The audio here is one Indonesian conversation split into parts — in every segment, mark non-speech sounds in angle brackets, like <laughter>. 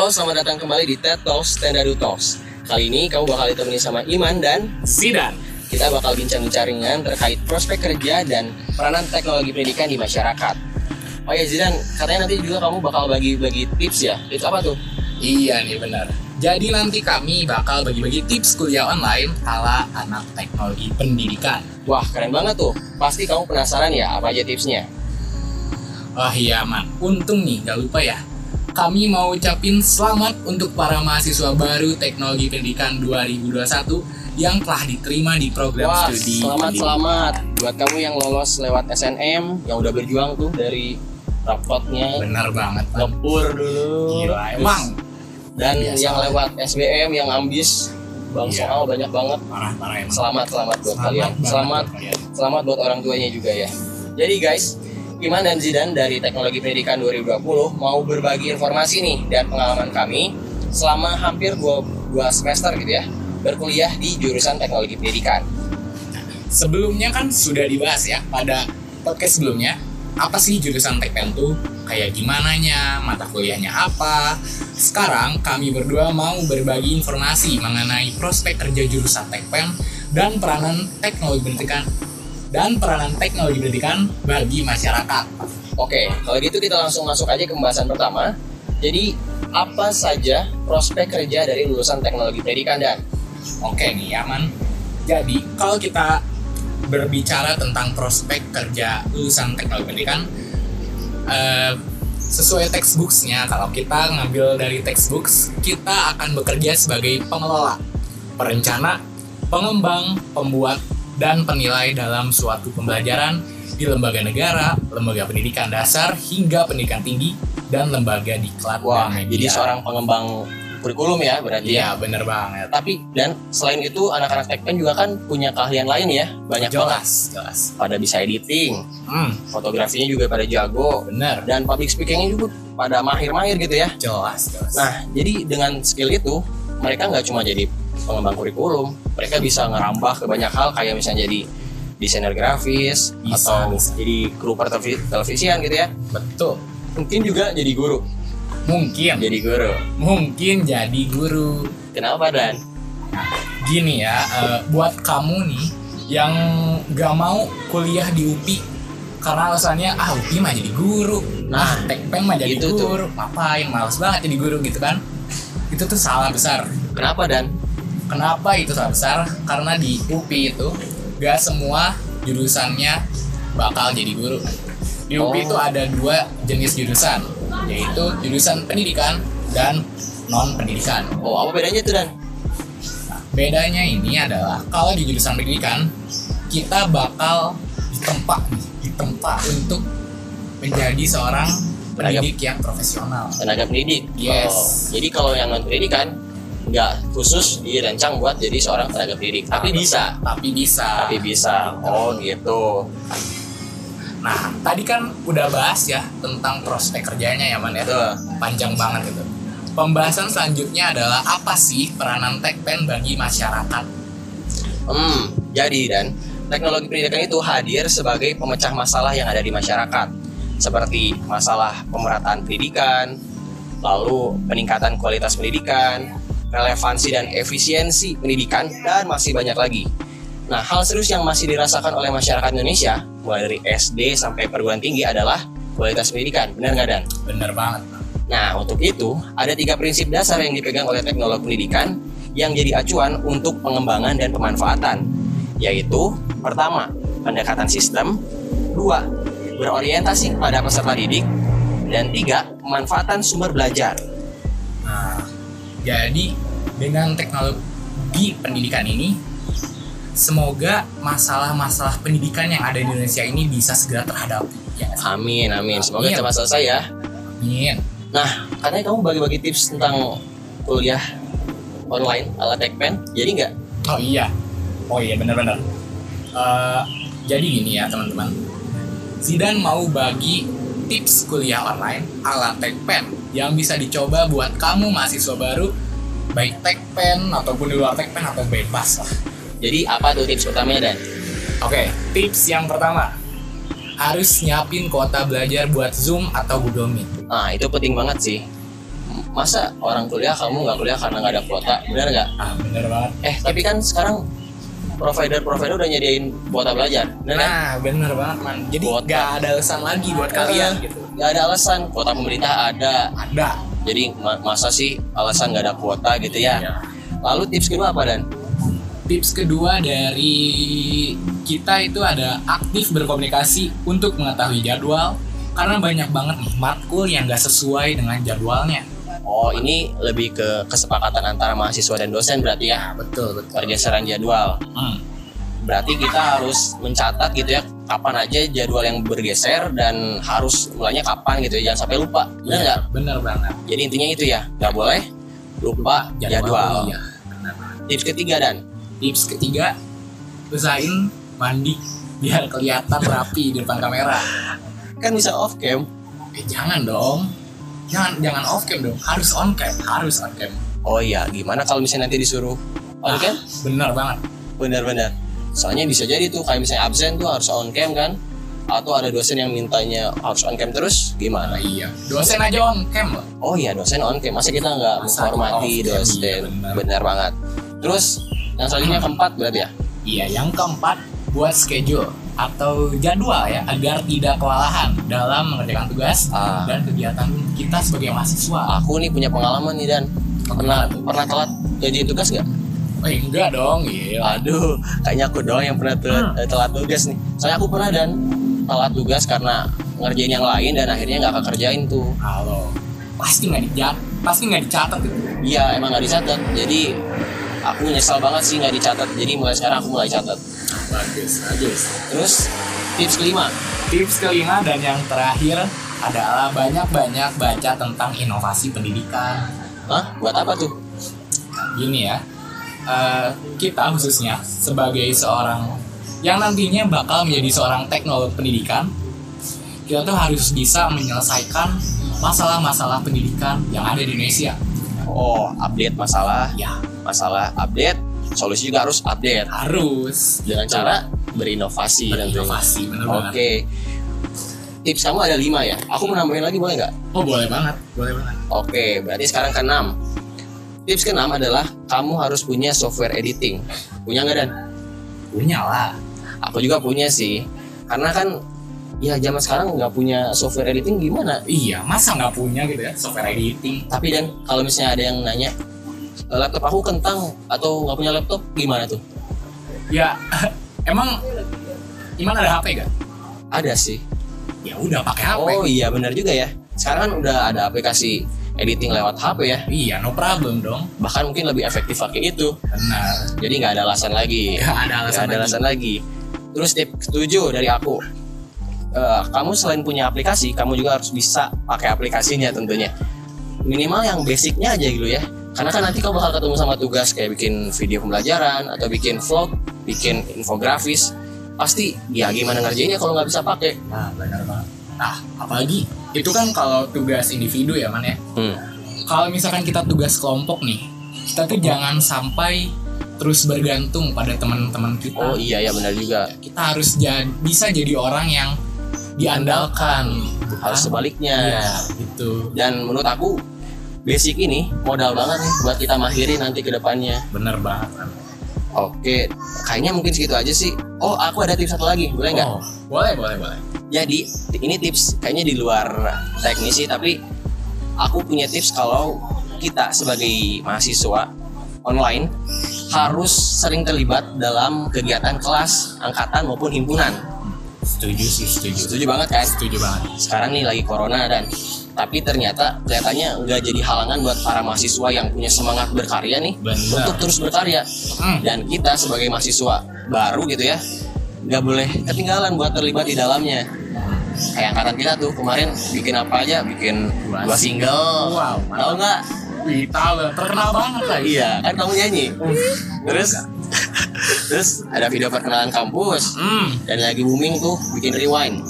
Halo, selamat datang kembali di TED Talks Tendadu Talks. Kali ini kamu bakal ditemani sama Iman dan Zidan. kita bakal bincang-bincang ringan terkait prospek kerja dan peranan teknologi pendidikan di masyarakat. Oh ya Zidan, katanya nanti juga kamu bakal bagi-bagi tips ya. Tips apa tuh? Iya nih benar. Jadi nanti kami bakal bagi-bagi tips kuliah online ala anak teknologi pendidikan. Wah, keren banget tuh. Pasti kamu penasaran ya apa aja tipsnya? Wah iya man, untung nih gak lupa ya. Kami mau ucapin selamat untuk para mahasiswa baru teknologi pendidikan 2021 yang telah diterima di program Wah, studi. selamat pendidikan. selamat buat kamu yang lolos lewat SNM yang udah berjuang tuh dari rapotnya Bener banget. Ngepur dulu. Gila emang dan Biasa. yang lewat SBM yang ambis bang Iya. soal banyak banget parah-parah emang. selamat selamat buat Selamat kalian selamat buat kalian. selamat buat orang tuanya juga ya jadi guys Iman dan Zidan dari Teknologi Pendidikan 2020 mau berbagi informasi nih dan pengalaman kami selama hampir dua, dua semester gitu ya berkuliah di jurusan Teknologi Pendidikan. Sebelumnya kan sudah dibahas ya pada podcast sebelumnya apa sih jurusan Tekpen tuh? Kayak gimana nya mata kuliahnya apa? Sekarang kami berdua mau berbagi informasi mengenai prospek kerja jurusan Tekpen dan peranan teknologi pendidikan dan peranan teknologi pendidikan bagi masyarakat. Oke, kalau gitu kita langsung masuk aja ke pembahasan pertama. Jadi apa saja prospek kerja dari lulusan Teknologi Pendidikan dan? Oke nih aman jadi kalau kita berbicara tentang prospek kerja lulusan teknologi pendidikan eh, sesuai textbooksnya kalau kita ngambil dari textbooks kita akan bekerja sebagai pengelola perencana pengembang pembuat dan penilai dalam suatu pembelajaran di lembaga negara lembaga pendidikan dasar hingga pendidikan tinggi dan lembaga diklat Wah, dan jadi media. seorang pengembang kurikulum ya berarti ya. iya bener banget Tapi dan selain itu anak-anak Tekpen juga kan punya keahlian lain ya, banyak banget. jelas jelas Pada bisa editing, hmm, fotografinya juga pada jago, bener dan public speakingnya juga pada mahir-mahir gitu ya. jelas jelas Nah, jadi dengan skill itu mereka nggak cuma jadi pengembang kurikulum, mereka bisa ngerambah ke banyak hal kayak misalnya jadi desainer grafis Bisa, atau bisa. jadi kru televisian gitu ya. betul Mungkin juga jadi guru, mungkin jadi guru. mungkin jadi guru Kenapa dan? gini ya eh, buat kamu nih yang gak mau kuliah di UPI karena alasannya ah UPI mah jadi guru Nah, nah tekpen mah jadi itu tuh. guru ngapain males banget jadi guru gitu kan itu tuh salah besar Kenapa dan? Kenapa itu salah besar karena di UPI itu gak semua jurusannya bakal jadi guru di UPI Oh. itu ada dua jenis jurusan yaitu jurusan pendidikan dan non pendidikan Oh, apa bedanya tuh dan? Bedanya ini adalah kalau di jurusan pendidikan kita bakal ditempa ditempa untuk menjadi seorang pendidik yang profesional. Tenaga pendidik. Yes. Oh, jadi kalau yang non pendidikan nggak khusus dirancang buat jadi seorang tenaga pendidik, tapi bisa. Tapi bisa. Tapi bisa. Oh, gitu. Nah, tadi kan udah bahas ya tentang prospek kerjanya ya man ya. Tuh. Panjang banget itu. Pembahasan selanjutnya adalah apa sih peranan Tekpen bagi masyarakat? Hmm, jadi dan teknologi pendidikan itu hadir sebagai pemecah masalah yang ada di masyarakat, seperti masalah pemerataan pendidikan, lalu peningkatan kualitas pendidikan, relevansi dan efisiensi pendidikan, dan masih banyak lagi. Nah, hal serius yang masih dirasakan oleh masyarakat Indonesia, mulai dari SD sampai perguruan tinggi adalah kualitas pendidikan. Benar nggak, Dan? Bener banget. Nah, untuk itu, ada tiga prinsip dasar yang dipegang oleh teknologi pendidikan yang jadi acuan untuk pengembangan dan pemanfaatan, yaitu pertama, pendekatan sistem, dua, berorientasi pada peserta didik, dan tiga, pemanfaatan sumber belajar. Jadi dengan teknologi pendidikan ini, semoga masalah-masalah pendidikan yang ada di Indonesia ini bisa segera terhadapi. Ya, Amin, amin. Semoga Amin. cepat selesai ya. amin. Nah, katanya kamu bagi-bagi tips tentang kuliah online ala Tekpen, jadi nggak? Oh iya, oh iya benar-benar. Eh, jadi gini ya teman-teman, Zidan mau bagi tips kuliah online ala Tekpen yang bisa dicoba buat kamu mahasiswa baru, baik Tekpen ataupun di luar Tekpen atau bebas lah. Jadi apa tuh tips utamanya dan? Oke, tips yang pertama harus nyiapin kuota belajar buat Zoom atau Google Meet. Nah, itu penting banget sih. masa orang kuliah kamu nggak kuliah karena nggak ada kuota benar nggak ah bener banget eh tapi kan sekarang provider-provider udah nyediain kuota belajar benar kan? Nah bener banget man. Jadi Kuota. nggak ada alasan lagi buat kalian gitu. Nggak ada alasan. Kuota pemerintah ada. Ada. Jadi ma- masa sih alasan nggak ada kuota gitu ya? Iya. lalu tips kedua apa dan? Tips kedua dari kita itu ada aktif berkomunikasi untuk mengetahui jadwal. Karena banyak banget nih matkul yang nggak sesuai dengan jadwalnya oh ini lebih ke kesepakatan antara mahasiswa dan dosen berarti ya? Betul betul. Pergeseran jadwal. Hmm. berarti kita harus mencatat gitu ya kapan aja jadwal yang bergeser dan harus mulainya kapan gitu ya. Jangan sampai lupa. Benar Iya, nggak? bener banget. Jadi intinya itu ya nggak boleh lupa jadwal, Iya, bener banget. tips ketiga dan? Tips ketiga usahain mandi biar kelihatan rapi di depan kamera. Kan bisa off cam. Eh jangan dong jangan jangan off cam dong. Harus on cam harus on cam. Oh iya gimana kalau misalnya nanti disuruh on cam? Bener banget. Benar-benar soalnya bisa jadi tuh kayak misalnya absen tuh harus on cam kan? Atau ada dosen yang mintanya harus on cam terus? Gimana? Nah, iya. Dosen aja on cam loh. Oh iya dosen on cam. Masa kita nggak menghormati dosen? Iya, benar. benar banget. Terus yang selanjutnya keempat berarti ya? Iya, yang keempat buat schedule atau jadwal ya agar tidak kewalahan dalam mengerjakan tugas Ah. dan kegiatan kita sebagai mahasiswa. aku nih punya pengalaman nih dan pernah pernah telat jadi tugas nggak Eh enggak dong, iya. aduh kayaknya aku doang yang pernah telat, Hmm. telat tugas nih soalnya aku pernah dan telat tugas karena ngerjain yang lain dan akhirnya nggak kekerjain tuh Halo. Pasti nggak dicat, pasti nggak dicatat itu. Iya emang nggak dicatat. Jadi aku nyesal banget sih nggak dicatat. Jadi mulai sekarang aku mulai catat. Bagus, bagus. Terus tips kelima. Tips kelima dan yang terakhir adalah banyak-banyak baca tentang inovasi pendidikan. Hah? Buat apa tuh? Gini ya, eh, kita khususnya sebagai seorang yang nantinya bakal menjadi seorang teknolog pendidikan, kita tuh harus bisa menyelesaikan masalah-masalah pendidikan yang ada di Indonesia. Oh, update masalah, Ya, masalah update, solusi juga harus update harus dengan cara berinovasi berinovasi, Oke. banget. Tips kamu ada lima ya? Aku mau nambahin lagi boleh nggak? Oh boleh banget, boleh banget. Oke, berarti sekarang keenam. Tips keenam adalah kamu harus punya software editing. Punya nggak dan? Punya lah. Aku juga punya sih. Karena kan ya zaman sekarang nggak punya software editing gimana? Iya, masa nggak punya gitu ya software editing? Tapi dan kalau misalnya ada yang nanya "E, laptop aku kentang atau nggak punya laptop gimana tuh? Ya, <laughs> emang Iman ada HP gak? Ada sih. Ya udah pakai HP. Oh iya benar juga ya. Sekarang kan udah ada aplikasi editing lewat HP ya. Iya, no problem dong. Bahkan mungkin lebih efektif pakai itu. Benar. Jadi nggak ada alasan lagi. Gak ada alasan ada lagi. alasan lagi. Terus tip ketujuh dari aku. Eh, kamu selain punya aplikasi, kamu juga harus bisa pakai aplikasinya tentunya. Minimal yang basicnya aja gitu ya. Karena kan nanti kamu bakal ketemu sama tugas kayak bikin video pembelajaran atau bikin vlog, bikin infografis. Pasti ya gimana ngerjainnya kalau nggak bisa pakai. Nah, benar banget. Nah, apalagi itu kan kalau tugas individu ya, Man ya. Hmm. Kalau misalkan kita tugas kelompok nih, kita tuh jangan sampai terus bergantung pada teman-teman kita. Oh iya ya benar juga. Kita harus jadi bisa jadi orang yang diandalkan. Harus sebaliknya. Iya, gitu. Dan menurut aku basic ini modal banget nih buat kita mahirin nanti ke depannya. Bener banget. Oke, kayaknya mungkin segitu aja sih. Oh, aku ada tips satu lagi, boleh nggak? Oh, boleh, boleh, boleh. Jadi ini tips kayaknya di luar teknis sih, tapi aku punya tips kalau kita sebagai mahasiswa online harus sering terlibat dalam kegiatan kelas, angkatan maupun himpunan. Setuju sih, setuju. Setuju banget kan? Setuju banget. Sekarang nih lagi corona dan tapi ternyata kelihatannya nggak jadi halangan buat para mahasiswa yang punya semangat berkarya nih Benar. untuk terus berkarya. Hmm. Dan kita sebagai mahasiswa baru gitu ya, nggak boleh ketinggalan buat terlibat di dalamnya. Kayak angkatan kita tuh kemarin bikin apa aja, bikin Dua single. Wow, Tahu nggak? Tahu terkenal banget lah. Iya, kan kamu nyanyi. Terus, <laughs> terus ada video perkenalan kampus Hmm. dan lagi booming tuh bikin rewind.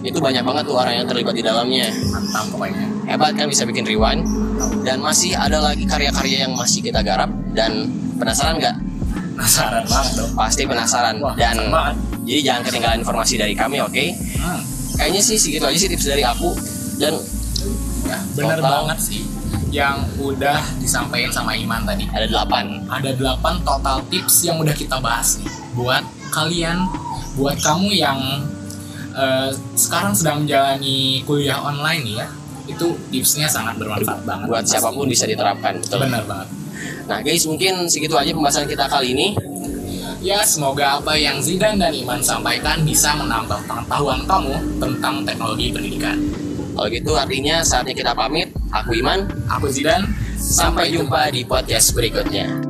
Itu banyak banget tuh orang yang terlibat di dalamnya. Mantap pokoknya. Hebat kan bisa bikin rewind. Dan masih ada lagi karya-karya yang masih kita garap dan penasaran nggak? Penasaran banget dong. Pasti penasaran. Wah, dan banget. jadi jangan ketinggalan informasi dari kami, oke? Hmm. Kayaknya sih segitu aja sih tips dari aku dan Ya, bener Total. banget sih. yang udah disampaikan sama Iman tadi. Ada delapan. Ada 8 total tips yang udah kita bahas nih buat kalian, buat kamu yang eh, sekarang sedang menjalani kuliah online nih ya. Itu tipsnya sangat bermanfaat banget. Buat Pasti. siapa pun bisa diterapkan. Betul. Benar banget. Nah guys mungkin segitu aja pembahasan kita kali ini. Ya, semoga apa yang Zidan dan Iman sampaikan bisa menambah pengetahuan kamu tentang teknologi pendidikan. Kalau gitu artinya saatnya kita pamit. Aku Iman. Aku Zidan, Sampai jumpa di podcast berikutnya.